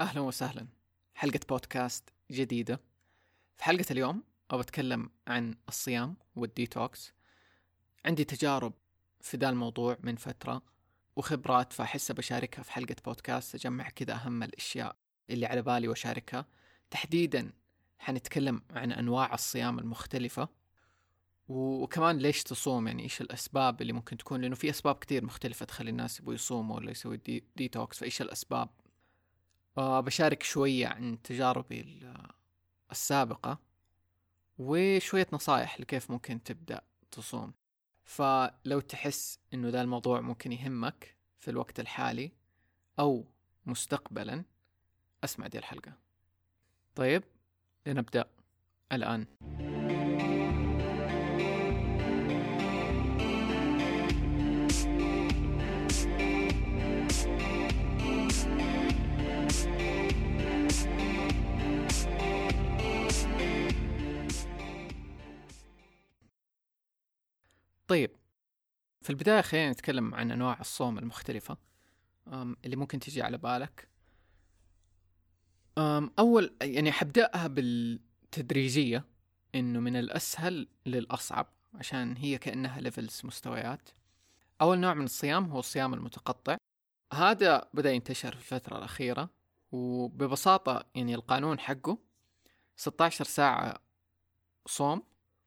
أهلا وسهلا. حلقة بودكاست جديدة. في حلقة اليوم أبى أتكلم عن الصيام والديتوكس. عندي تجارب في ذا الموضوع من فترة وخبرات فأحس بشاركها في حلقة بودكاست. أجمع كذا أهم الأشياء اللي على بالي وأشاركها. تحديدا حنتكلم عن أنواع الصيام المختلفة. وكمان ليش تصوم؟ يعني إيش الأسباب اللي ممكن تكون؟ لأنه في أسباب كثير مختلفة تخلي الناس يبغوا يصوموا ولا يسوي دي ديتوكس فإيش الأسباب؟ بشارك شوية عن تجاربي السابقة وشوية نصايح لكيف ممكن تبدأ تصوم. فلو تحس إنه ذا الموضوع ممكن يهمك في الوقت الحالي أو مستقبلا أسمع دي الحلقة. طيب لنبدأ الآن. طيب في البداية خلينا نتكلم عن أنواع الصوم المختلفة اللي ممكن تجي على بالك. أول يعني حبدأها بالتدريجية إنه من الأسهل للأصعب عشان هي كأنها ليفلز مستويات. أول نوع من الصيام هو الصيام المتقطع. هذا بدأ ينتشر في الفترة الأخيرة وببساطة يعني القانون حقه 16 ساعة صوم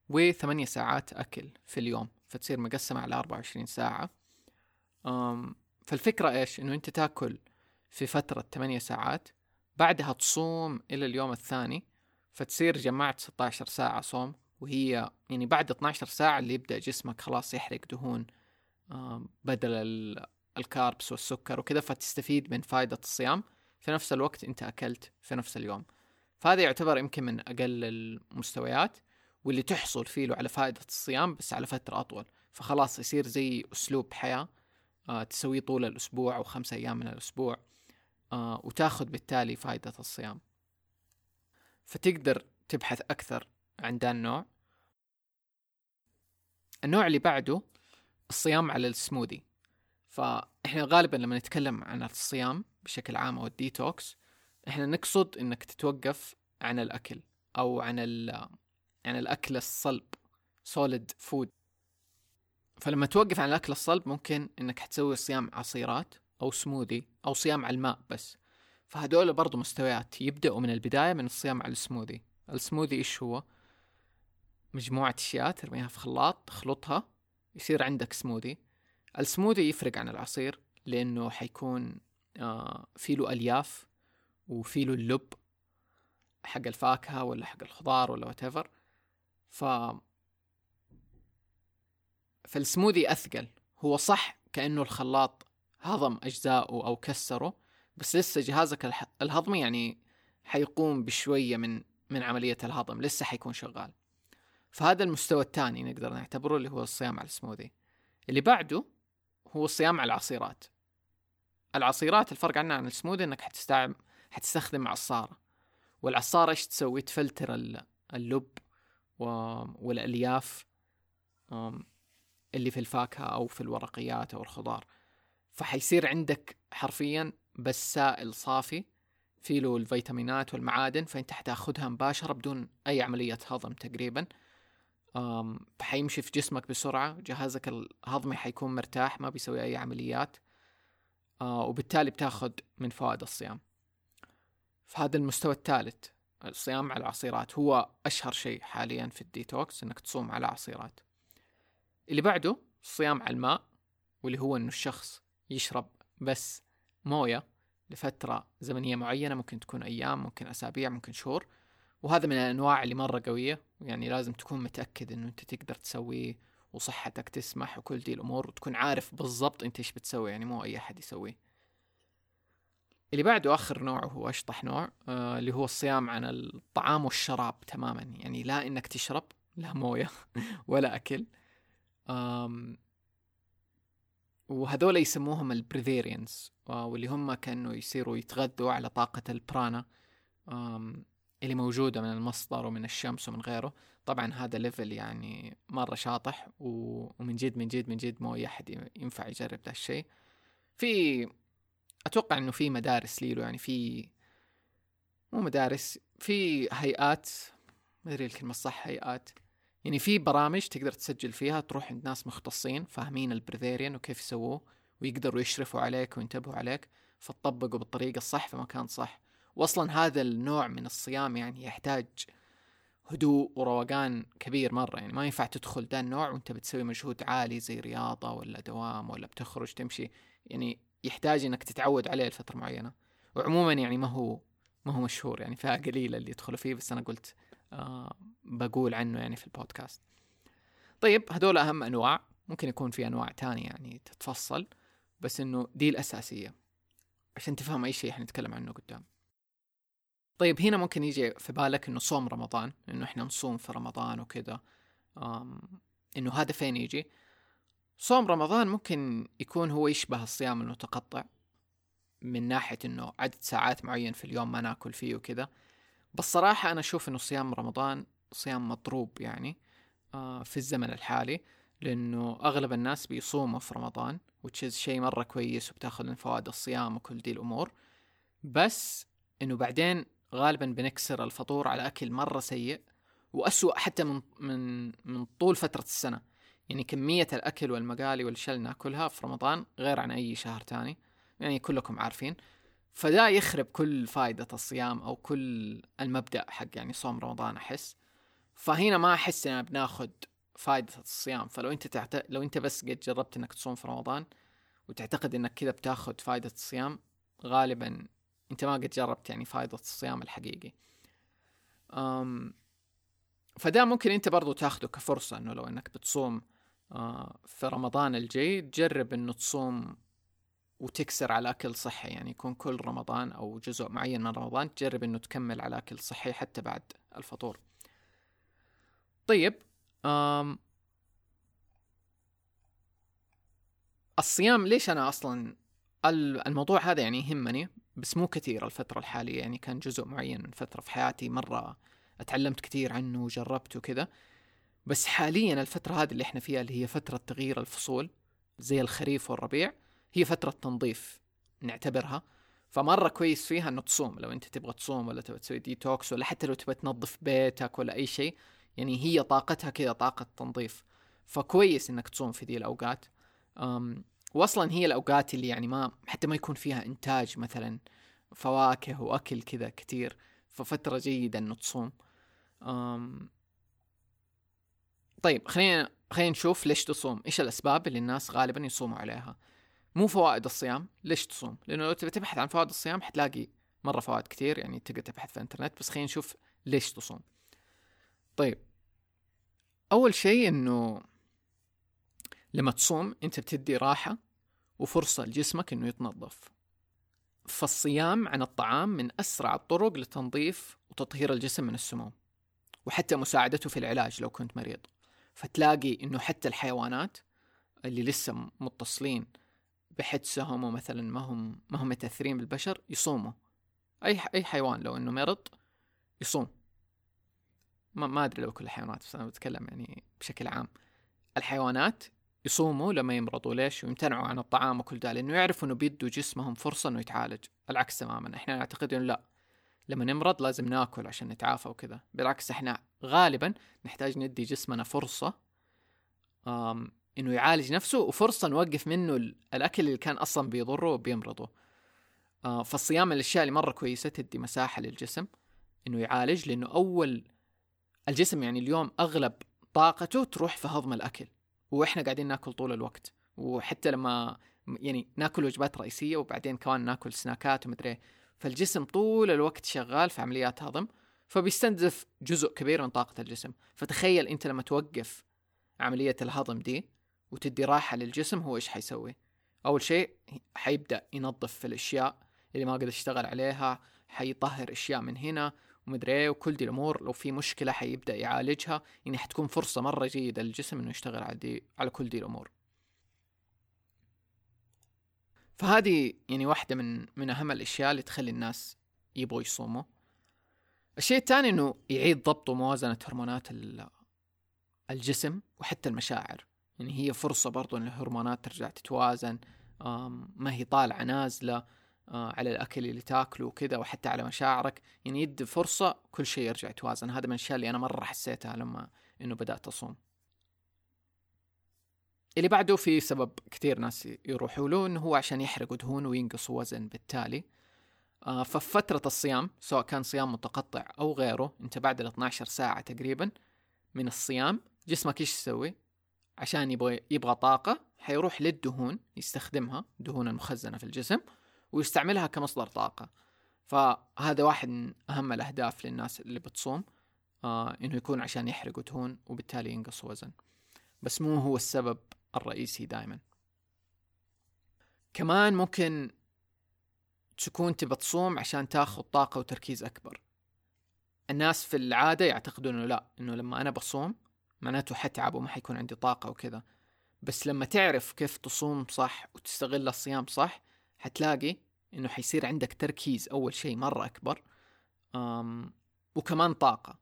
وثمانية ساعات أكل في اليوم. فتصير مقسمة على 24 ساعة. أم فالفكرة إيش؟ إنه أنت تاكل في فترة 8 ساعات بعدها تصوم إلى اليوم الثاني فتصير جمعت 16 ساعة صوم وهي يعني بعد 12 ساعة اللي يبدأ جسمك خلاص يحرق دهون بدل الكاربس والسكر وكذا فتستفيد من فائدة الصيام. في نفس الوقت أنت أكلت في نفس اليوم. فهذا يعتبر يمكن من أقل المستويات. واللي تحصل فيه على فائدة الصيام بس على فترة أطول. فخلاص يصير زي أسلوب حياة آه تسويه طول الأسبوع أو خمسة أيام من الأسبوع آه وتاخذ بالتالي فائدة الصيام. فتقدر تبحث أكثر عن ذا النوع. النوع اللي بعده الصيام على السموذي. فإحنا غالبا لما نتكلم عن الصيام بشكل عام أو الديتوكس إحنا نقصد إنك تتوقف عن الأكل أو عن يعني الأكل الصلب solid food فلما توقف عن الأكل الصلب ممكن إنك حتسوي صيام عصيرات أو سموذي أو صيام على الماء بس. فهدول برضو مستويات يبدأوا من البداية من الصيام على ال smoothie ال smoothie إيش هو؟ مجموعة أشياء ترميها في خلاط تخلطها يصير عندك smoothie ال smoothie يفرق عن العصير لأنه حيكون آه في له ألياف وفي له اللب حق الفاكهة ولا حق الخضار ولا whatever. ف فالسموذي أثقل. هو صح كأنه الخلاط هضم أجزاءه أو كسره بس لسه جهازك الهضمي يعني حيقوم بشوية من من عملية الهضم لسه حيكون شغال. فهذا المستوى الثاني نقدر نعتبره اللي هو الصيام على السموذي. اللي بعده هو الصيام على العصيرات. العصيرات الفرق عنها عن السموذي إنك حتستعمل حتستخدم عصارة. والعصارة إيش تسوي؟ تفلتر اللب والألياف اللي في الفاكهة أو في الورقيات أو الخضار. فحيصير عندك حرفيا بس سائل صافي في له الفيتامينات والمعادن فأنت حتاخذها مباشرة بدون أي عملية هضم تقريبا. فحيمشي في جسمك بسرعة جهازك الهضمي حيكون مرتاح ما بيسوي أي عمليات. آه، وبالتالي بتاخذ من فوائد الصيام. فهذا المستوى الثالث. الصيام على العصيرات. هو أشهر شيء حاليا في الديتوكس إنك تصوم على عصيرات. اللي بعده الصيام على الماء واللي هو إنه الشخص يشرب بس موية لفترة زمنية معينة ممكن تكون أيام ممكن أسابيع ممكن شهور. وهذا من الأنواع اللي مرة قوية. يعني لازم تكون متأكد إنه أنت تقدر تسويه وصحتك تسمح وكل دي الأمور وتكون عارف بالضبط أنت إيش بتسوي. يعني مو أي أحد يسويه. اللي بعده آخر نوع هو أشطح نوع آه اللي هو الصيام عن الطعام والشراب تماما. يعني لا إنك تشرب لا موية ولا آم وهذول يسموهم البريفيريانز واللي هم كانوا يصيروا يتغذوا على طاقة البرانا اللي موجودة من المصدر ومن الشمس ومن غيره. طبعا هذا level يعني مرة شاطح ومن جد من جد من جد مو أي أحد ينفع يجرب ذا الشيء. في أتوقع إنه في مدارس ليلو يعني في مو مدارس في هيئات ما أدري الكلمة الصح هيئات. يعني في برامج تقدر تسجل فيها تروح عند ناس مختصين فاهمين ال breatharian وكيف يسووه ويقدروا يشرفوا عليك وينتبهوا عليك فتطبقوا بالطريقة الصح في مكان صح. واصلا هذا النوع من الصيام يعني يحتاج هدوء وروقان كبير مرة. يعني ما ينفع تدخل ذا النوع وأنت بتسوي مجهود عالي زي رياضة ولا دوام ولا بتخرج تمشي. يعني يحتاج إنك تتعود عليه لفترة معينة. وعموما يعني ما هو ما هو مشهور يعني فئة قليلة اللي يدخلوا فيه بس أنا قلت آه بقول عنه يعني في البودكاست. طيب هذول أهم أنواع. ممكن يكون في أنواع تانية يعني تتفصل بس إنه دي الأساسية عشان تفهم أي شيء حنتكلم عنه قدام. طيب هنا ممكن يجي في بالك إنه صوم رمضان إنه إحنا نصوم في رمضان وكذا. إنه هذا فين يجي؟ صوم رمضان ممكن يكون هو يشبه الصيام المتقطع من ناحية إنه عدد ساعات معين في اليوم ما ناكل فيه وكذا. بس صراحة أنا أشوف إنه صيام رمضان صيام مضروب يعني آه في الزمن الحالي لأنه أغلب الناس بيصوموا في رمضان وتشيز شيء مرة كويس وبتاخذ من فوائد الصيام وكل دي الأمور. بس إنه بعدين غالبا بنكسر الفطور على أكل مرة سيء وأسوأ حتى من من من طول فترة السنة. يعني كمية الأكل والمقالي والأشياء اللي ناكلها في رمضان غير عن أي شهر تاني. يعني كلكم عارفين. فدا يخرب كل فائدة الصيام أو كل المبدأ حق يعني صوم رمضان أحس. فهنا ما أحس إننا بناخد فائدة الصيام. فلو أنت تعت... لو أنت بس قد جربت إنك تصوم في رمضان وتعتقد إنك كذا بتاخد فائدة الصيام غالبا أنت ما قد جربت يعني فائدة الصيام الحقيقي. أم فده ممكن أنت برضو تاخده كفرصة إنه لو إنك بتصوم في رمضان الجاي تجرب إنه تصوم وتكسر على أكل صحي يعني يكون كل رمضان أو جزء معين من رمضان تجرب إنه تكمل على أكل صحي حتى بعد الفطور. طيب أم الصيام ليش أنا أصلا الموضوع هذا يعني يهمني بس مو كثير الفترة الحالية يعني كان جزء معين من فترة في حياتي مرة أتعلمت كثير عنه وجربت وكذا. بس حاليا الفترة هذه اللي إحنا فيها اللي هي فترة تغيير الفصول زي الخريف والربيع هي فترة تنظيف نعتبرها. فمرة كويس فيها إنه تصوم لو أنت تبغى تصوم ولا تبغى تسوي ديتوكس ولا حتى لو تبغى تنظف بيتك ولا أي شيء يعني هي طاقتها كذا طاقة تنظيف. فكويس إنك تصوم في دي الأوقات. واصلا هي الأوقات اللي يعني ما حتى ما يكون فيها إنتاج مثلا فواكه وأكل كذا كتير ففترة جيدة إنه تصوم. طيب خلينا خلينا نشوف ليش تصوم. إيش الأسباب اللي الناس غالبا يصوموا عليها؟ مو فوائد الصيام. ليش تصوم؟ لأنه لو تبي تبحث عن فوائد الصيام حتلاقي مرة فوائد كثير يعني تقدر تبحث في الإنترنت. بس خلينا نشوف ليش تصوم. طيب أول شيء إنه لما تصوم أنت بتدي راحة وفرصة لجسمك إنه يتنظف. فالصيام عن الطعام من أسرع الطرق لتنظيف وتطهير الجسم من السموم وحتى مساعدته في العلاج لو كنت مريض. فتلاقي إنه حتى الحيوانات اللي لسه متصلين بحدسهم ومثلا ما هم ما هم متأثرين بالبشر يصوموا. أي أي حيوان لو إنه مرض يصوم. ما, ما أدري لو كل الحيوانات بس أنا بتكلم يعني بشكل عام. الحيوانات يصوموا لما يمرضوا. ليش؟ ويمتنعوا عن الطعام وكل ده لأنه يعرفوا إنه بيدوا جسمهم فرصة إنه يتعالج. العكس تماما. إحنا نعتقد إنه لا. لما نمرض لازم ناكل عشان نتعافى وكذا. بالعكس إحنا غالبا نحتاج ندي جسمنا فرصة إنه يعالج نفسه وفرصة نوقف منه الأكل اللي كان أصلا بيضره وبيمرضه. آه فالصيام من الأشياء اللي مرة كويسة تدي مساحة للجسم إنه يعالج لأنه أول الجسم يعني اليوم أغلب طاقته تروح في هضم الأكل وإحنا قاعدين ناكل طول الوقت. وحتى لما يعني ناكل وجبات رئيسية وبعدين كمان ناكل سناكات ومدري فالجسم طول الوقت شغال في عمليات هضم فبيستنزف جزء كبير من طاقة الجسم. فتخيل أنت لما توقف عملية الهضم دي وتدي راحة للجسم هو إيش حيسوي؟ أول شيء حيبدأ ينظف في الأشياء اللي ما قدر يشتغل عليها حيطهر أشياء من هنا ومدري إيه وكل دي الأمور لو في مشكلة حيبدأ يعالجها. يعني حتكون فرصة مرة جيدة للجسم إنه يشتغل على دي على كل دي الأمور. فهذه يعني واحدة من من أهم الأشياء اللي تخلي الناس يبغوا يصوموا. الشيء الثاني إنه يعيد ضبط وموازنة هرمونات الجسم وحتى المشاعر. يعني هي فرصة برضو إن الهرمونات ترجع تتوازن. ما هي طالعة نازلة آه على الأكل اللي تاكله وكذا وحتى على مشاعرك. يعني يدي فرصة كل شيء يرجع يتوازن. هذا من الأشياء اللي أنا مرة حسيتها لما إنه بدأت أصوم. اللي بعده في سبب كثير ناس يروحوا له إنه هو عشان يحرقوا دهون وينقصوا وزن بالتالي. آه ففي فترة الصيام سواء كان صيام متقطع أو غيره أنت بعد ال 12 ساعة تقريبا من الصيام جسمك إيش يسوي؟ عشان يبغى يبغى طاقة حيروح للدهون يستخدمها دهون المخزنة في الجسم ويستعملها كمصدر طاقة. فهذا واحد من أهم الأهداف للناس اللي بتصوم آه إنه يكون عشان يحرقوا دهون وبالتالي ينقص وزن. بس مو هو السبب الرئيسي دائما كمان ممكن تكون تبى تصوم عشان تاخذ طاقة وتركيز أكبر. الناس في العادة يعتقدون إنه لا إنه لما أنا بصوم معناته حتعب وما حيكون عندي طاقة وكذا. بس لما تعرف كيف تصوم صح وتستغل الصيام صح حتلاقي إنه حيصير عندك تركيز أول شيء مرة أكبر أم وكمان طاقة.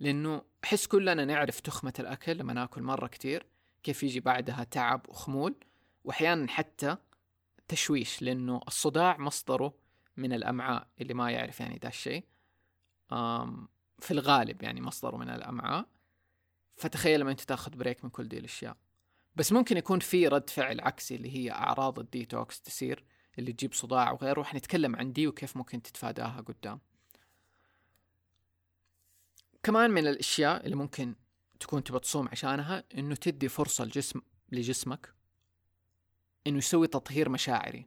لأنه أحس كلنا نعرف تخمة الأكل لما ناكل مرة كتير كيف يجي بعدها تعب وخمول وأحيانا حتى تشويش لأنه الصداع مصدره من الأمعاء اللي ما يعرف يعني ده الشيء. في الغالب يعني مصدره من الأمعاء. فتخيل لما أنت تأخذ break من كل دي الأشياء. بس ممكن يكون في رد فعل عكسي اللي هي أعراض الديتوكس تصير اللي تجيب صداع وغيره. وحنتكلم عن دي وكيف ممكن تتفاداها قدام. كمان من الأشياء اللي ممكن تكون تبى تصوم عشانها إنه تدي فرصة الجسم لجسمك إنه يسوي تطهير مشاعري.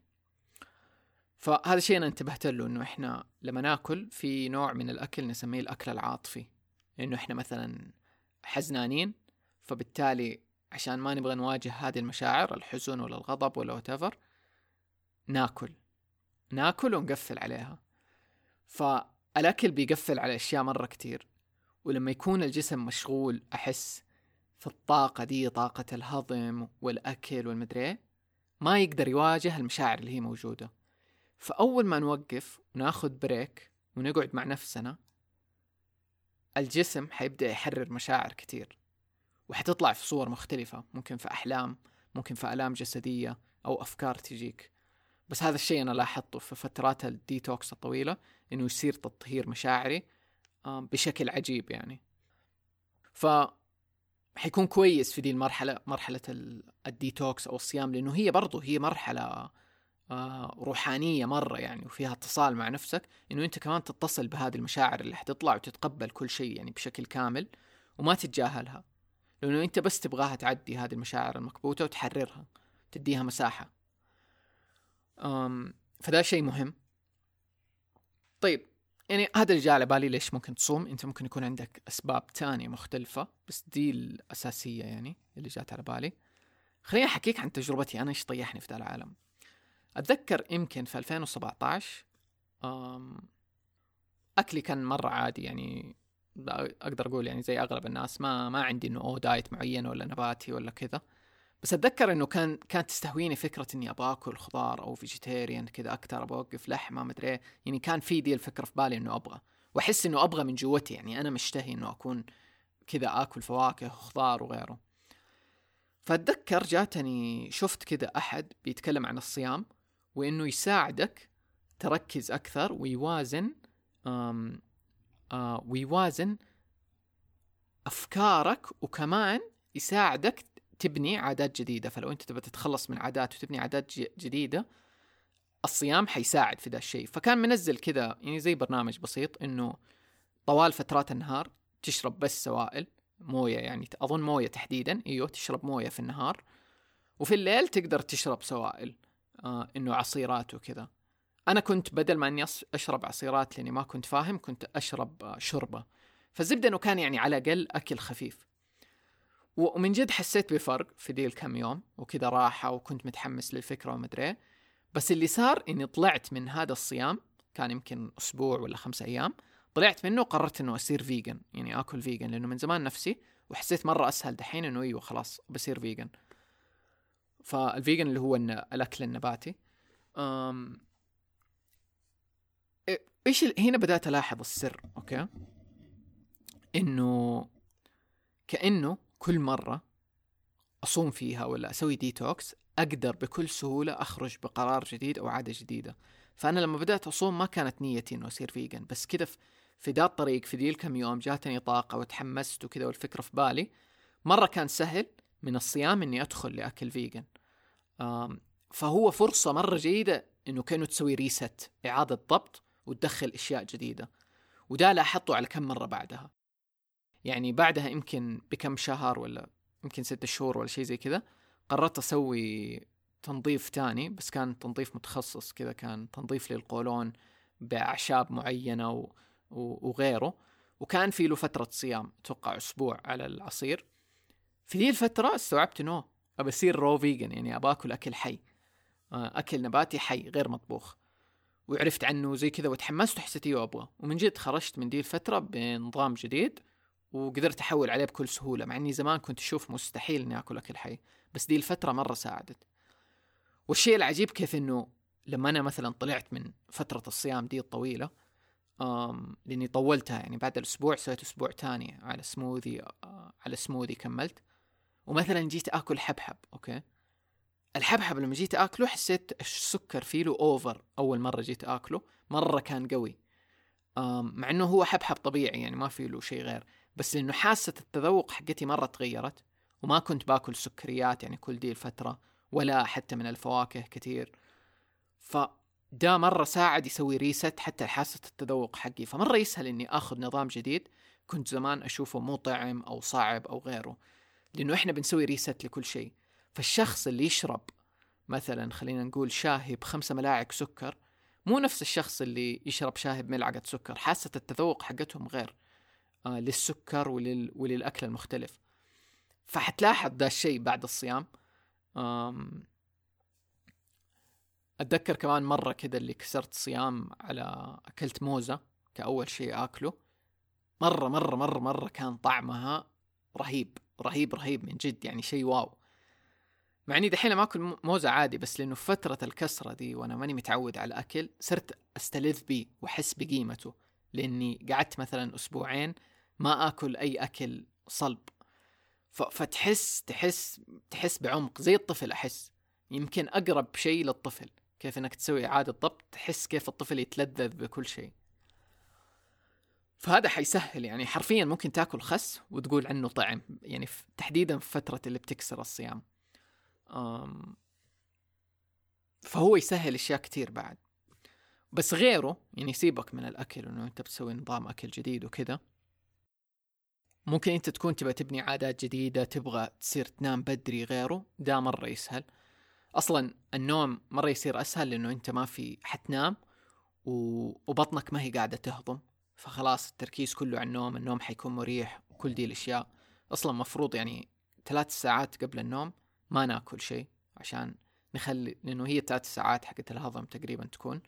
فهذا الشيء أنا انتبهت له إنه إحنا لما ناكل في نوع من الأكل نسميه الأكل العاطفي. إنه إحنا مثلا حزنانين فبالتالي عشان ما نبغى نواجه هذه المشاعر الحزن ولا الغضب ولا whatever ناكل. ناكل ونقفل عليها. فالأكل بيقفل على أشياء مرة كتير. ولما يكون الجسم مشغول أحس في الطاقة دي طاقة الهضم والأكل والمدري إيه، ما يقدر يواجه المشاعر اللي هي موجودة. فأول ما نوقف وناخذ بريك ونقعد مع نفسنا الجسم حيبدأ يحرر مشاعر كتير. وحتطلع في صور مختلفة ممكن في أحلام ممكن في آلام جسدية أو أفكار تجيك. بس هذا الشيء أنا لاحظته في فترات الديتوكس الطويلة إنه يصير تطهير مشاعري بشكل عجيب يعني. ف حيكون كويس في دي المرحلة مرحلة الديتوكس أو الصيام لأنه هي برضو هي مرحلة آه، روحانية مرة يعني وفيها اتصال مع نفسك إنه أنت كمان تتصل بهذه المشاعر اللي حتطلع وتتقبل كل شيء يعني بشكل كامل وما تتجاهلها. لأنه أنت بس تبغاها تعدي هذه المشاعر المكبوتة وتحررها تديها مساحة. فده شيء مهم. طيب يعني هذا اللي جاء على بالي ليش ممكن تصوم. أنت ممكن يكون عندك أسباب تانية مختلفة بس دي الأساسية يعني اللي جات على بالي. خليني أحكيك عن تجربتي أنا إيش طيحني في ذا العالم. أتذكر يمكن في 2017 أكلي كان مرة عادي يعني أقدر أقول يعني زي أغلب الناس ما ما عندي إنه أو دايت معين ولا نباتي ولا كذا. بس أتذكر إنه كان كانت تستهويني فكرة إني أبغى آكل خضار أو vegetarian كذا أكثر أبغى أوقف لحمة مدري إيه. يعني كان في دي الفكرة في بالي إنه أبغى وأحس إنه أبغى من جواتي يعني أنا مشتهي إنه أكون كذا آكل فواكه وخضار وغيره فأتذكر جاتني شفت كذا أحد بيتكلم عن الصيام وإنه يساعدك تركز أكثر ويوازن آم آه ويوازن أفكارك وكمان يساعدك تبني عادات جديدة. فلو أنت تبغى تتخلص من عادات وتبني عادات جديدة الصيام حيساعد في ذا الشيء. فكان منزل كذا يعني زي برنامج بسيط إنه طوال فترات النهار تشرب بس سوائل موية يعني أظن موية تحديدا. أيوه تشرب موية في النهار. وفي الليل تقدر تشرب سوائل آه إنه عصيرات وكذا. أنا كنت بدل ما إني أشرب عصيرات لأني ما كنت فاهم كنت أشرب آه شوربة. فالزبدة إنه كان يعني على الأقل أكل خفيف. ومن جد حسيت بفرق في دي الكم يوم وكذا راحة وكنت متحمس للفكرة ومدري بس اللي صار إني طلعت من هذا الصيام كان يمكن أسبوع ولا خمسة أيام طلعت منه وقررت إنه أصير vegan يعني آكل vegan لأنه من زمان نفسي وحسيت مرة أسهل دحين إنه إيوه خلاص بصير vegan فال vegan اللي هو الأكل النباتي. أم... إيش هنا بدأت ألاحظ السر okay؟ إنه كأنه كل مرة أصوم فيها ولا أسوي ديتوكس أقدر بكل سهولة أخرج بقرار جديد أو عادة جديدة. فأنا لما بدأت أصوم ما كانت نيتي إنه أصير vegan بس كذا في- ذا الطريق في ذي الكم يوم جاتني طاقة وتحمست وكذا والفكرة في بالي. مرة كان سهل من الصيام إني أدخل لأكل vegan فهو فرصة مرة جيدة إنه كأنه تسوي ريست إعادة ضبط وتدخل أشياء جديدة. وده لاحظته على كم مرة بعدها. يعني بعدها يمكن بكم شهر ولا يمكن ست شهور ولا شيء زي كذا قررت أسوي تنظيف تاني بس كان تنظيف متخصص كذا كان تنظيف للقولون بأعشاب معينة و... و... وغيره. وكان في له فترة صيام أتوقع أسبوع على العصير. في ذي الفترة استوعبت إنه ابى أصير raw vegan يعني ابى آكل أكل حي آه، أكل نباتي حي غير مطبوخ. وعرفت عنه زي كذا وتحمست وحسيت إيوه أبغى. ومن جد خرجت من دي الفترة بنظام جديد. وقدرت أحول عليه بكل سهولة مع إني زمان كنت أشوف مستحيل إني آكل أكل حي بس دي الفترة مرة ساعدت. والشيء العجيب كيف إنه لما أنا مثلا طلعت من فترة الصيام دي الطويلة أم لأني طولتها يعني بعد الأسبوع سويت أسبوع تاني على سموذي آه، على سموذي كملت. ومثلا جيت آكل حبحب okay؟ الحبحب لما جيت آكله حسيت السكر فيه له over أول مرة جيت آكله مرة كان قوي. مع إنه هو حبحب طبيعي يعني ما فيه له شيء غير. بس لأنه حاسة التذوق حقتي مرة تغيرت وما كنت باكل سكريات يعني كل دي الفترة ولا حتى من الفواكه كثير. فده مرة ساعد يسوي reset حتى حاسة التذوق حقي. فمرة يسهل إني آخذ نظام جديد كنت زمان أشوفه مو طعم أو صعب أو غيره لأنه إحنا بنسوي ريست لكل شيء. فالشخص اللي يشرب مثلا خلينا نقول شاهي بخمسة ملاعق سكر مو نفس الشخص اللي يشرب شاهي بملعقة سكر. حاسة التذوق حقتهم غير. للسكر ولل... وللأكل المختلف. فحتلاحظ ده الشيء بعد الصيام. أتذكر كمان مرة كده اللي كسرت صيام على أكلت موزة كأول شيء أكله. مرة مرة مرة مرة كان طعمها رهيب رهيب رهيب من جد يعني شيء واو. مع إني دحين ما آكل مو- موزة عادي بس لأنه فترة الكسرة دي وأنا ماني متعود على الأكل صرت أستلذ بيه وأحس بقيمته. لأني قعدت مثلا أسبوعين ما آكل أي أكل صلب. فتحس تحس تحس بعمق زي الطفل أحس. يمكن أقرب شيء للطفل. كيف إنك تسوي إعادة ضبط تحس كيف الطفل يتلذذ بكل شيء. فهذا حيسهل يعني. حرفيا ممكن تاكل خس وتقول عنه طعم يعني تحديدا في فترة اللي بتكسر الصيام. فهو يسهل أشياء كتير بعد. بس غيره يعني سيبك من الأكل انه أنت بتسوي نظام أكل جديد وكذا. ممكن أنت تكون تبغى تبني عادات جديدة تبغى تصير تنام بدري غيره؟ ده مرة يسهل. أصلا النوم مرة يصير أسهل لأنه أنت ما في حتنام و... وبطنك ما هي قاعدة تهضم. فخلاص التركيز كله على النوم النوم حيكون مريح وكل دي الأشياء. أصلا مفروض يعني ثلاث ساعات قبل النوم ما ناكل شيء عشان نخلي لأنه هي ثلاث ساعات حقت الهضم تقريبا تكون.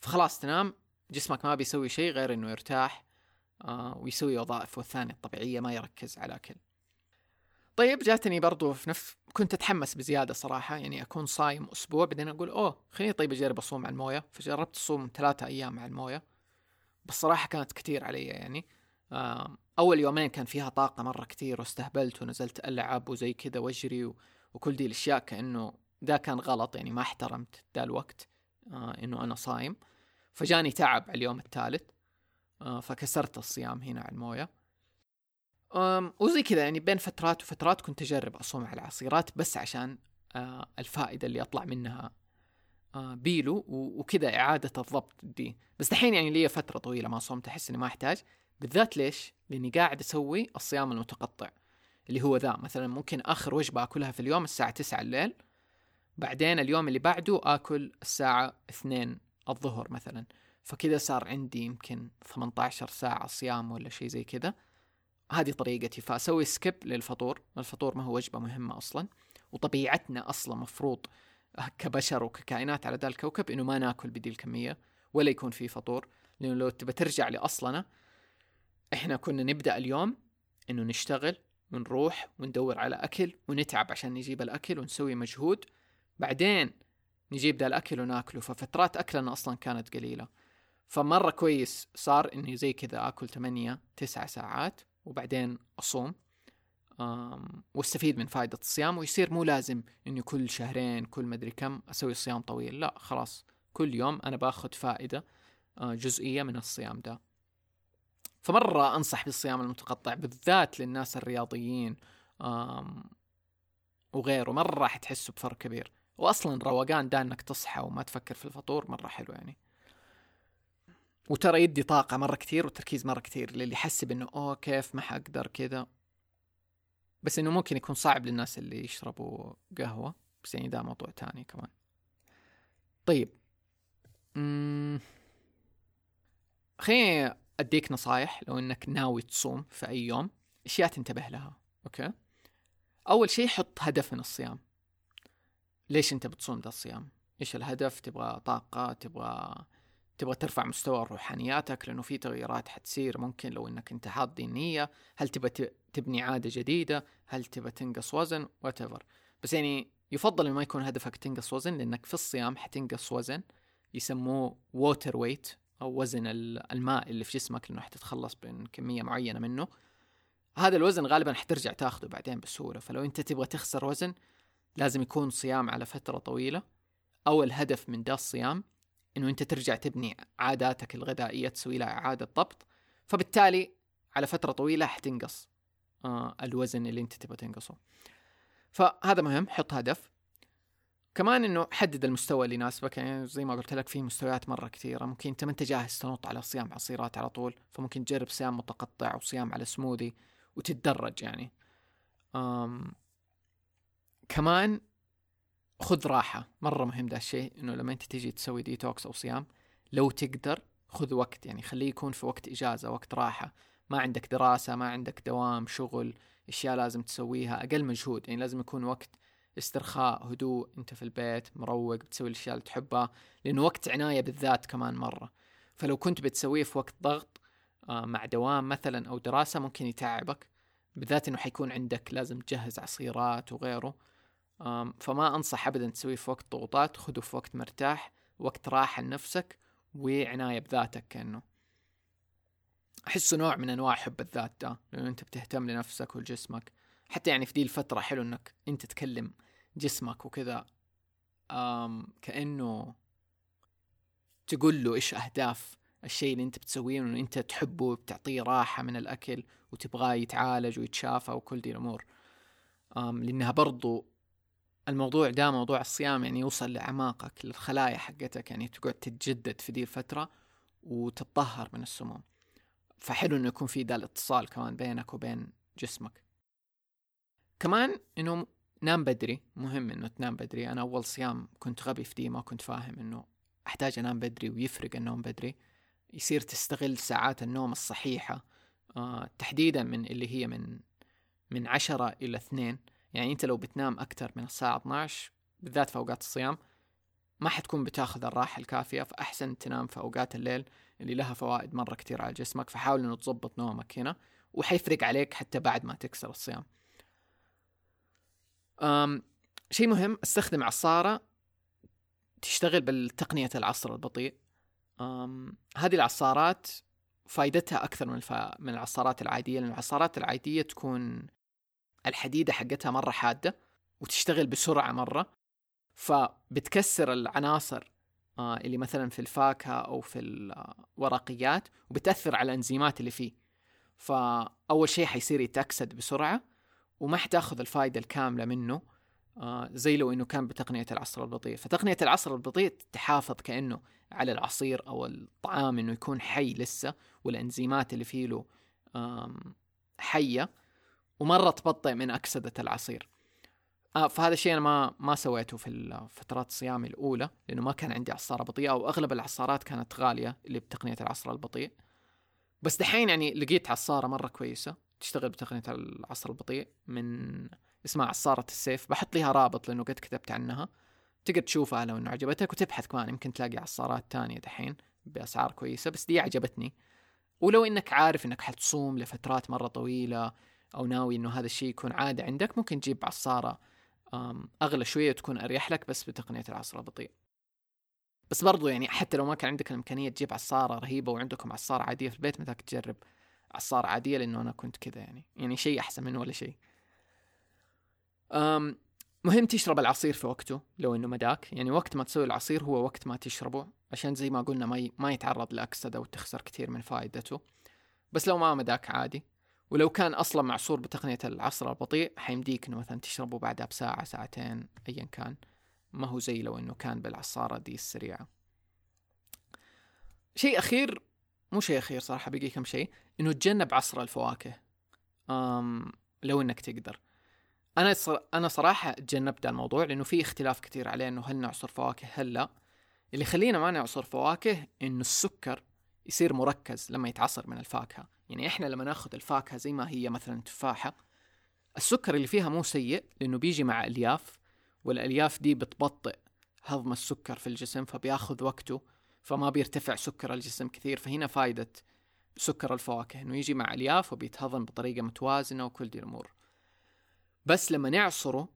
فخلاص تنام جسمك ما بيسوي شيء غير إنه يرتاح ويسوي وظائفه الثانية الطبيعية ما يركز على الاكل طيب جاتني برضو في نفس كنت أتحمس بزيادة صراحة يعني أكون صايم أسبوع بعدين أقول أوه خليني طيب أجرب أصوم على الموية. فجربت أصوم ثلاثة أيام على الموية. بس صراحة كانت كتير علي يعني. آه أول يومين كان فيها طاقة مرة كتير واستهبلت ونزلت ألعب وزي كذا وأجري و... وكل دي الأشياء كأنه ده كان غلط يعني ما احترمت ده الوقت آه إنه أنا صايم. فجاني تعب على اليوم الثالث. آه فكسرت الصيام هنا على الموية. وزي كذا يعني بين فترات وفترات كنت أجرب أصوم على العصيرات بس عشان آه الفائدة اللي أطلع منها آه بيلو وكذا إعادة الضبط دي. بس دحين يعني لي فترة طويلة ما صمت أحس إني ما أحتاج. بالذات ليش؟ لإني قاعد أسوي الصيام المتقطع اللي هو ذا. مثلا ممكن آخر وجبة أكلها في اليوم الساعة 9 الليل بعدين اليوم اللي بعده آكل الساعة 2 الظهر مثلا. فكذا صار عندي يمكن 18 ساعة صيام ولا شيء زي كذا. هذه طريقتي فأسوي skip للفطور. الفطور ما هو وجبة مهمة أصلا. وطبيعتنا أصلا مفروض كبشر وككائنات على ذا الكوكب إنه ما ناكل بدي الكمية ولا يكون في فطور. لأنه لو تبى ترجع لأصلنا إحنا كنا نبدأ اليوم إنه نشتغل ونروح وندور على أكل ونتعب عشان نجيب الأكل ونسوي مجهود. بعدين نجيب ذا الأكل وناكله. ففترات أكلنا أصلا كانت قليلة. فمرة كويس صار إني زي كذا آكل 8 9 ساعات وبعدين أصوم واستفيد من فائدة الصيام ويصير مو لازم إني كل شهرين كل مدري كم أسوي صيام طويل لا خلاص كل يوم أنا باخذ فائدة آه، جزئية من الصيام ده. فمرة أنصح بالصيام المتقطع بالذات للناس الرياضيين وغيره مرة راح تحسوا بفرق كبير. واصلا روقان ده إنك تصحى وما تفكر في الفطور مرة حلو يعني. وترى يدي طاقة مرة كثير وتركيز مرة كثير للي يحسب إنه أوه كيف ما حقدر كذا. بس إنه ممكن يكون صعب للناس اللي يشربوا قهوة بس يعني ده موضوع تاني كمان. طيب. خليني أديك نصايح لو إنك ناوي تصوم في أي يوم أشياء تنتبه لها okay؟ أول شيء حط هدف من الصيام. ليش أنت بتصوم ده الصيام؟ إيش الهدف؟ تبغى طاقة؟ تبغى تبغى ترفع مستوى روحانياتك لأنه في تغييرات حتصير ممكن لو إنك أنت حاط دي النية هل تبغى تبني عادة جديدة؟ هل تبغى تنقص وزن؟ whatever. بس يعني يفضل ما يكون هدفك تنقص وزن لأنك في الصيام حتنقص وزن. يسموه water weight أو وزن الماء اللي في جسمك لأنه حتتخلص من كمية معينة منه. هذا الوزن غالبا حترجع تاخذه بعدين بسهولة. فلو أنت تبغى تخسر وزن لازم يكون صيام على فترة طويلة. أو الهدف من ده الصيام إنه أنت ترجع تبني عاداتك الغذائية تسوي لها إعادة ضبط. فبالتالي على فترة طويلة حتنقص آه الوزن اللي أنت تبغى تنقصه. فهذا مهم حط هدف. كمان إنه حدد المستوى اللي يناسبك. يعني زي ما قلت لك في مستويات مرة كثيرة. ممكن أنت ما أنت جاهز تنط على صيام عصيرات على طول. فممكن تجرب صيام متقطع أو صيام على سموذي وتتدرج يعني. أم كمان خذ راحة. مرة مهم ده الشيء إنه لما أنت تيجي تسوي ديتوكس أو صيام لو تقدر خذ وقت. يعني خليه يكون في وقت إجازة وقت راحة. ما عندك دراسة ما عندك دوام شغل أشياء لازم تسويها. أقل مجهود. يعني لازم يكون وقت استرخاء هدوء. أنت في البيت مروق بتسوي الأشياء اللي تحبها. لأنه وقت عناية بالذات كمان مرة. فلو كنت بتسويه في وقت ضغط آه، مع دوام مثلا أو دراسة ممكن يتعبك. بالذات إنه حيكون عندك لازم تجهز عصيرات وغيره. فما أنصح ابدا تسويه في وقت ضغوطات خذه في وقت مرتاح وقت راحة لنفسك وعناية بذاتك كأنه. أحسه نوع من أنواع حب الذات ده لأنه أنت بتهتم لنفسك ولجسمك. حتى يعني في دي الفترة حلو أنك أنت تكلم جسمك وكذا. كأنه تقول له إيش أهداف الشيء اللي أنت بتسويه وأنه أنت تحبه بتعطيه راحة من الأكل وتبغاه يتعالج ويتشافى وكل دي الأمور. لأنها برضو الموضوع ده موضوع الصيام يعني يوصل لأعماقك للخلايا حقتك يعني تقعد تتجدد في دي الفترة وتتطهر من السموم. فحلو إنه يكون في ده الاتصال كمان بينك وبين جسمك. كمان إنه نام بدري مهم إنه تنام بدري. أنا أول صيام كنت غبي في دي ما كنت فاهم إنه أحتاج أنام بدري ويفرق النوم بدري. يصير تستغل ساعات النوم الصحيحة آه تحديدا من اللي هي من من عشرة إلى اثنين. يعني أنت لو بتنام أكثر من الساعة 12 بالذات في أوقات الصيام ما حتكون بتاخذ الراحة الكافية فأحسن تنام في أوقات الليل اللي لها فوائد مرة كثير على جسمك فحاول إنه تظبط نومك هنا وحيفرق عليك حتى بعد ما تكسر الصيام أم شيء مهم استخدم عصارة تشتغل بالتقنية العصر البطيء أم هذه العصارات فائدتها أكثر من. من العصارات العادية لأن العصارات العادية تكون الحديدة حقتها مرة حادة وتشتغل بسرعة مرة فبتكسر العناصر آه، اللي مثلا في الفاكهة أو في الورقيات وبتأثر على الأنزيمات اللي فيه. فأول شيء حيصير يتأكسد بسرعة وما حتاخذ الفائده الكاملة منه آه، زي لو إنه كان بتقنية العصر البطيء. فتقنية العصر البطيء تحافظ كأنه على العصير أو الطعام إنه يكون حي لسه والأنزيمات اللي فيه له حية. ومرة تبطئ من أكسدة العصير. آه فهذا الشيء أنا ما ما سويته في فترات صيامي الأولى لأنه ما كان عندي عصارة بطيئة واغلب العصارات كانت غالية اللي بتقنية العصر البطيء. بس دحين يعني لقيت عصارة مرة كويسة تشتغل بتقنية العصر البطيء من اسمها عصارة السيف. بحط لها رابط لأنه قد كتبت عنها. تقدر تشوفها لو إنه عجبتك وتبحث كمان. يمكن تلاقي عصارات تانية دحين بأسعار كويسة بس دي عجبتني. ولو إنك عارف إنك حتصوم لفترات مرة طويلة أو ناوي إنه هذا الشيء يكون عادة عندك ممكن تجيب عصارة أغلى شوية تكون أريح لك بس بتقنية العصر البطيء. بس برضو يعني حتى لو ما كان عندك الإمكانية تجيب عصارة رهيبة وعندكم عصارة عادية في البيت مثلك تجرب عصارة عادية لأنه أنا كنت كذا يعني يعني شيء أحسن من ولا شيء. مهم تشرب العصير في وقته لو إنه مداك. يعني وقت ما تسوي العصير هو وقت ما تشربه عشان زي ما قلنا ما. ما يتعرض لأكسدة وتخسر كثير من فائدته. بس لو ما مداك عادي. ولو كان أصلا معصور بتقنية العصر البطيء حيمديك إنه مثلا تشربه بعدها بساعة ساعتين ايا كان. ما هو زي لو إنه كان بالعصارة دي السريعة. شيء أخير مو شيء أخير صراحة بقي كم شيء إنه تجنب عصر الفواكه. أم لو إنك تقدر. أنا. أنا صراحة تجنبت الموضوع لأنه في اختلاف كثير عليه إنه هل نعصر فواكه؟ هل لا. اللي يخلينا ما نعصر فواكه إنه السكر يصير مركز لما يتعصر من الفاكهة. يعني إحنا لما ناخذ الفاكهة زي ما هي مثلا تفاحة السكر اللي فيها مو سيء لأنه بيجي مع ألياف والألياف دي بتبطئ هضم السكر في الجسم فبياخذ وقته فما بيرتفع سكر الجسم كثير. فهنا فائدة سكر الفواكه إنه يجي مع ألياف وبيتهضم بطريقة متوازنة وكل دي الأمور. بس لما نعصره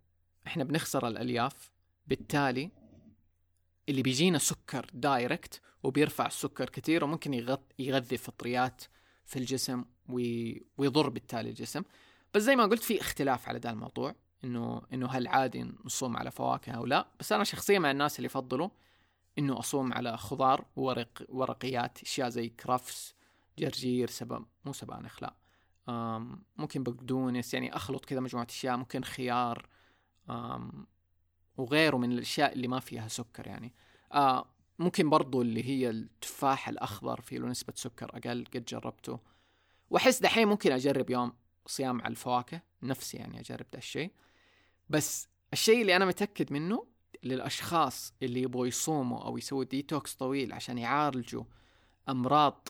إحنا بنخسر الألياف بالتالي اللي بيجينا سكر دايركت وبيرفع السكر كثير وممكن يغذي فطريات في الجسم ويضر بالتالي الجسم. بس زي ما قلت في اختلاف على ذا الموضوع إنه إنه هل عادي نصوم على فواكه أو لا. بس أنا شخصيا مع الناس اللي يفضلوا إنه أصوم على خضار وورق ورقيات أشياء زي كرفس جرجير سبا مو سبانخ لا ممكن بقدونس يعني أخلط كذا مجموعة أشياء ممكن خيار وغيره من الأشياء اللي ما فيها سكر يعني. آه ممكن برضو اللي هي التفاح الأخضر فيه له نسبة سكر أقل قد جربته. وأحس دحين ممكن أجرب يوم صيام على الفواكه نفسي يعني أجرب ده الشيء. بس الشيء اللي أنا متأكد منه للأشخاص اللي يبغوا يصوموا أو يسووا ديتوكس طويل عشان يعالجوا أمراض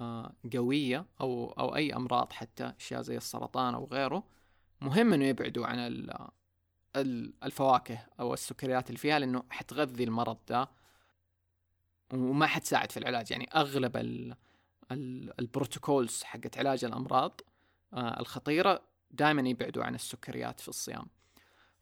آه قوية أو أو أي أمراض حتى أشياء زي السرطان أو غيره مهم إنه يبعدوا عن الفواكه أو السكريات اللي فيها لأنه حتغذي المرض ده وما حتساعد في العلاج. يعني أغلب ال ال ال protocols حقت علاج الأمراض آه الخطيرة دائما يبعدوا عن السكريات في الصيام.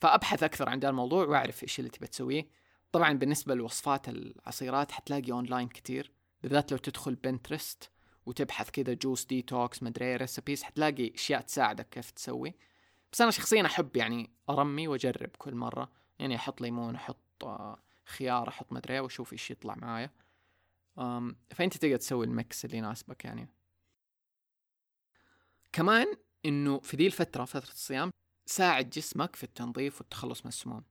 فأبحث أكثر عن ذا الموضوع وأعرف إيش اللي تبي تسويه. طبعا بالنسبة لوصفات العصيرات حتلاقي أونلاين كثير بالذات لو تدخل Pinterest وتبحث كذا juice detox مدري recipes حتلاقي أشياء تساعدك كيف تسوي. بس أنا شخصيا أحب يعني أرمي وأجرب كل مرة. يعني أحط ليمون أحط آه، خيار أحط مدري وأشوف إيش يطلع معايا. فأنت تقدر تسوي ال mix اللي يناسبك يعني. كمان إنه في ذي الفترة فترة الصيام ساعد جسمك في التنظيف والتخلص من السموم.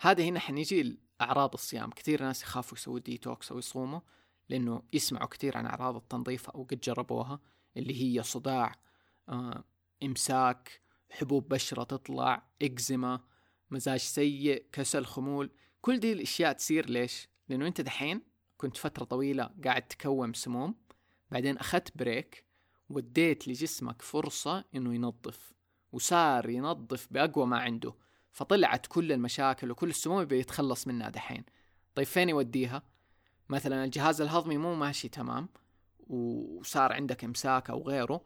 هذا هنا حنيجي لأعراض الصيام. كثير ناس يخافوا يسووا ديتوكس أو يصوموا لأنه يسمعوا كثير عن أعراض التنظيف أو قد جربوها اللي هي صداع آه، إمساك حبوب بشرة تطلع إكزيما مزاج سيء كسل خمول. كل دي الأشياء تصير ليش؟ لأنه أنت دحين كنت فترة طويلة قاعد تكوم سموم بعدين أخذت بريك وديت لجسمك فرصة إنه ينظف وصار ينظف بأقوى ما عنده. فطلعت كل المشاكل وكل السموم يبي يتخلص منها دحين. طيب فين يوديها؟ مثلا الجهاز الهضمي مو ماشي تمام وصار عندك إمساك أو غيره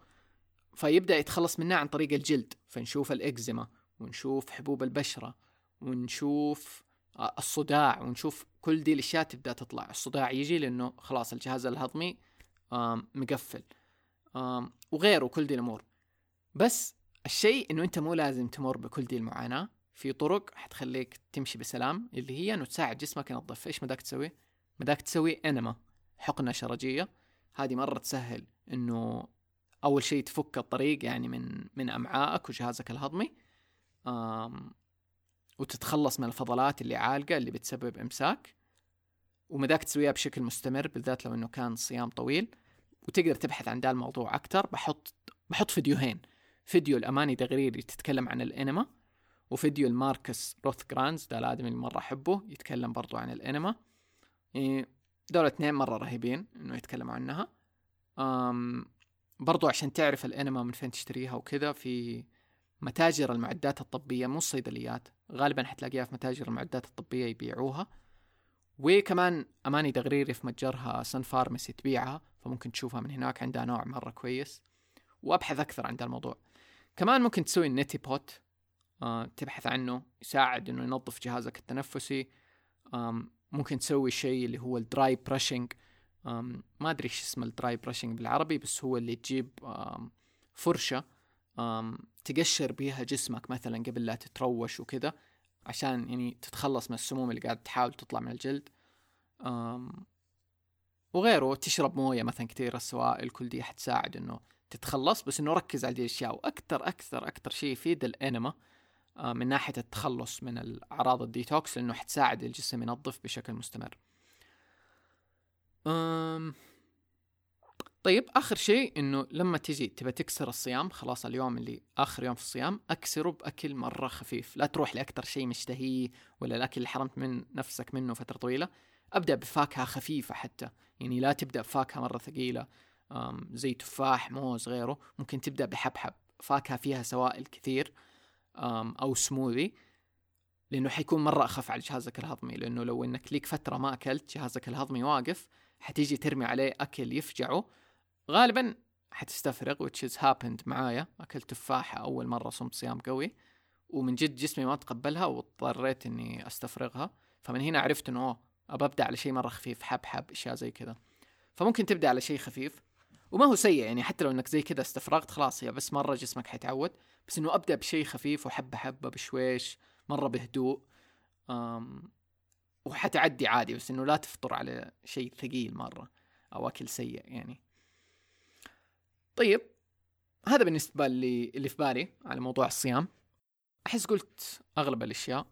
فيبدأ يتخلص منها عن طريق الجلد. فنشوف الإكزيما ونشوف حبوب البشرة ونشوف الصداع ونشوف كل دي الأشياء تبدأ تطلع. الصداع يجي لأنه خلاص الجهاز الهضمي مقفل. وغيره كل دي الأمور. بس الشيء إنه أنت مو لازم تمر بكل دي المعاناة. في طرق حتخليك تمشي بسلام اللي هي إنه تساعد جسمك ينظف إيش مداك تسوي؟ يمداك تسوي enema حقنة شرجية. هذه مرة تسهل إنه أول شيء تفك الطريق يعني من من أمعائك وجهازك الهضمي. وتتخلص من الفضلات اللي عالقة اللي بتسبب إمساك. ويمداك تسويها بشكل مستمر بالذات لو إنه كان صيام طويل وتقدر تبحث عن ذا الموضوع أكثر بحط بحط فيديوهين. فيديو لأماني دغريري تتكلم عن ال enema وفيديو ل Markus Rothkranz ده الادمي اللي مرة أحبه يتكلم برضو عن ال enema. يعني دول اثنين مرة رهيبين إنه يتكلموا عنها. برضو عشان تعرف الإنما من فين تشتريها وكذا في متاجر المعدات الطبية مو الصيدليات غالبا حتلاقيها في متاجر المعدات الطبية يبيعوها. وكمان أماني دغريري في متجرها سن فارمسي تبيعها فممكن تشوفها من هناك عندها نوع مرة كويس. وأبحث أكثر عن الموضوع. كمان ممكن تسوي النتي بوت آه تبحث عنه يساعد إنه ينظف جهازك التنفسي. ممكن تسوي شيء اللي هو ال dry brushing ما أدري إيش اسم ال dry brushing بالعربي بس هو اللي تجيب فرشة. تقشر بيها جسمك مثلا قبل لا تتروش وكذا عشان يعني تتخلص من السموم اللي قاعد تحاول تطلع من الجلد. وغيره تشرب موية مثلا كثير السوائل كل دي حتساعد إنه تتخلص بس إنه ركز على دي الأشياء. وأكثر أكثر أكثر شيء يفيد ال enema آه، من ناحية التخلص من الأعراض الديتوكس لإنه حتساعد الجسم ينظف بشكل مستمر. أم طيب آخر شيء إنه لما تجي تبى تكسر الصيام خلاص اليوم اللي آخر يوم في الصيام أكسره بأكل مرة خفيف. لا تروح لأكثر شيء مشتهيه ولا الأكل اللي حرمت من نفسك منه فترة طويلة. أبدأ بفاكهة خفيفة حتى. يعني لا تبدأ بفاكهة مرة ثقيلة زي تفاح موز غيره. ممكن تبدأ بحبحب. فاكهة فيها سوائل كثير أو سموذي لأنه حيكون مرة أخف على جهازك الهضمي. لأنه لو إنك ليك فترة ما أكلت جهازك الهضمي واقف حتيجي ترمي عليه أكل يفجعه. غالبا حتستفرغ which has happened معايا. أكلت تفاحة أول مرة صمت صيام قوي ومن جد جسمي ما تقبلها واضطريت إني أستفرغها. فمن هنا عرفت إنه أوه أبى أبدأ على شيء مرة خفيف حبحب أشياء زي كذا. فممكن تبدأ على شيء خفيف وما هو سيء يعني حتى لو إنك زي كذا استفرغت خلاص هي بس مرة جسمك حيتعود. بس إنه أبدأ بشيء خفيف وحبة حبة بشويش مرة بهدوء أم وحتعدي عادي بس إنه لا تفطر على شيء ثقيل مرة أو أكل سيء يعني. طيب هذا بالنسبة اللي اللي في بالي على موضوع الصيام. أحس قلت أغلب الأشياء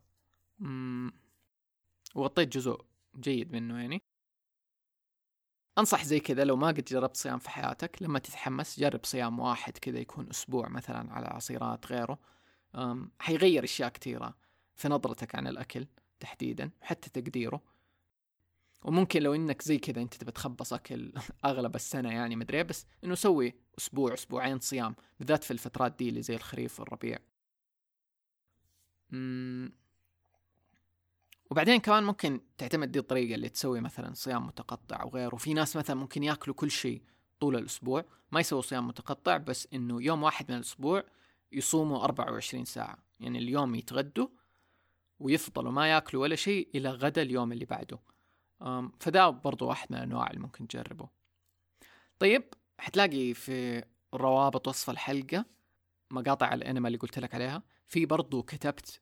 وغطيت جزء جيد منه يعني. أنصح زي كذا لو ما قد جربت صيام في حياتك لما تتحمس جرب صيام واحد كذا يكون أسبوع مثلا على عصيرات غيره. حيغير أشياء كثيرة في نظرتك عن الأكل تحديدا وحتى تقديره. وممكن لو إنك زي كذا أنت تبي تخبص اكل أغلب السنة يعني مدري بس إنه سوي أسبوع أسبوعين صيام بالذات في الفترات دي اللي زي الخريف والربيع. مم. وبعدين كمان ممكن تعتمد دي الطريقة اللي تسوي مثلا صيام متقطع أو غيره وفي ناس مثلا ممكن يأكلوا كل شيء طول الأسبوع ما يسووا صيام متقطع بس إنه يوم واحد من الأسبوع يصوموا 24 ساعة. يعني اليوم يتغدوا ويفضلوا ما يأكلوا ولا شيء إلى غدا اليوم اللي بعده. فده برضو واحد من الأنواع اللي ممكن تجربه. طيب حتلاقي في روابط وصف الحلقة مقاطع ال enema اللي قلت لك عليها في برضو كتبت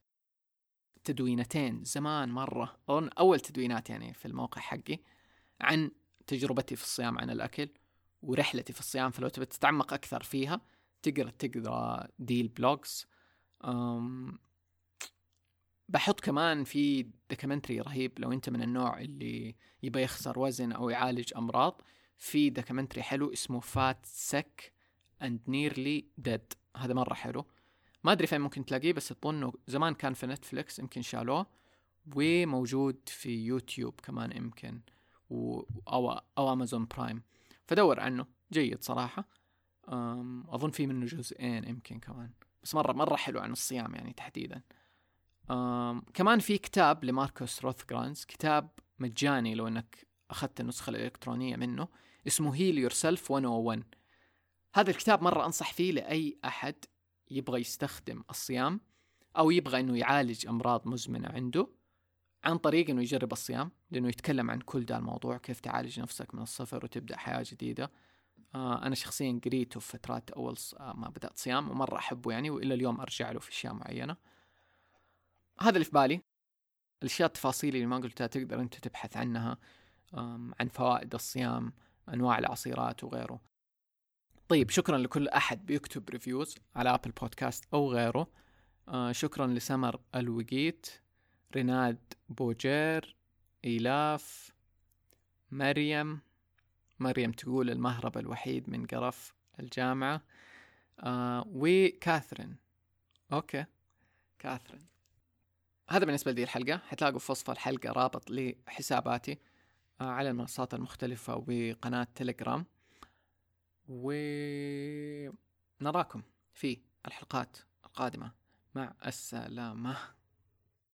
تدوينتين زمان مرة أول تدوينات يعني في الموقع حقي عن تجربتي في الصيام عن الأكل ورحلتي في الصيام فلو تبي تتعمق أكثر فيها تقرأ تقرأ دي ال blogs بحط كمان في documentary رهيب لو أنت من النوع اللي يبى يخسر وزن أو يعالج أمراض في documentary حلو اسمه Fat, Sick and Nearly Dead هذا مرة حلو. ما أدري فين ممكن تلاقيه بس اظنه زمان كان في نتفليكس يمكن شالوه. وموجود في يوتيوب كمان يمكن و أو أو امازون برايم فدور عنه. جيد صراحة. أظن في منه جزئين يمكن كمان. بس مرة مرة حلو عن الصيام يعني تحديدا. كمان في كتاب لماركوس روثكرانز كتاب مجاني لو إنك أخذت النسخة الإلكترونية منه اسمه هيل يور سيلف 101 هذا الكتاب مرة أنصح فيه لأي أحد يبغى يستخدم الصيام أو يبغى إنه يعالج أمراض مزمنة عنده عن طريق إنه يجرب الصيام لأنه يتكلم عن كل ده الموضوع كيف تعالج نفسك من الصفر وتبدأ حياة جديدة. آه أنا شخصيا قريته في فترات أول ما بدأت صيام ومرة أحبه يعني وإلى اليوم أرجع له في أشياء معينة. هذا اللي في بالي. الأشياء التفاصيل اللي ما قلتها تقدر أنت تبحث عنها عن فوائد الصيام أنواع العصيرات وغيره. طيب شكرا لكل أحد بيكتب reviews على Apple Podcasts أو غيره. آه شكرا لسمر الوقيت ريناد بوجير إيلاف مريم. مريم تقول المهرب الوحيد من قرف الجامعة. آه وكاثرين. أوكي. كاثرين. هذا بالنسبة لدي الحلقة. حتلاقوا في وصف الحلقة رابط لحساباتي آه، على المنصات المختلفة وقناة تليجرام. ونراكم في الحلقات القادمة. مع السلامة.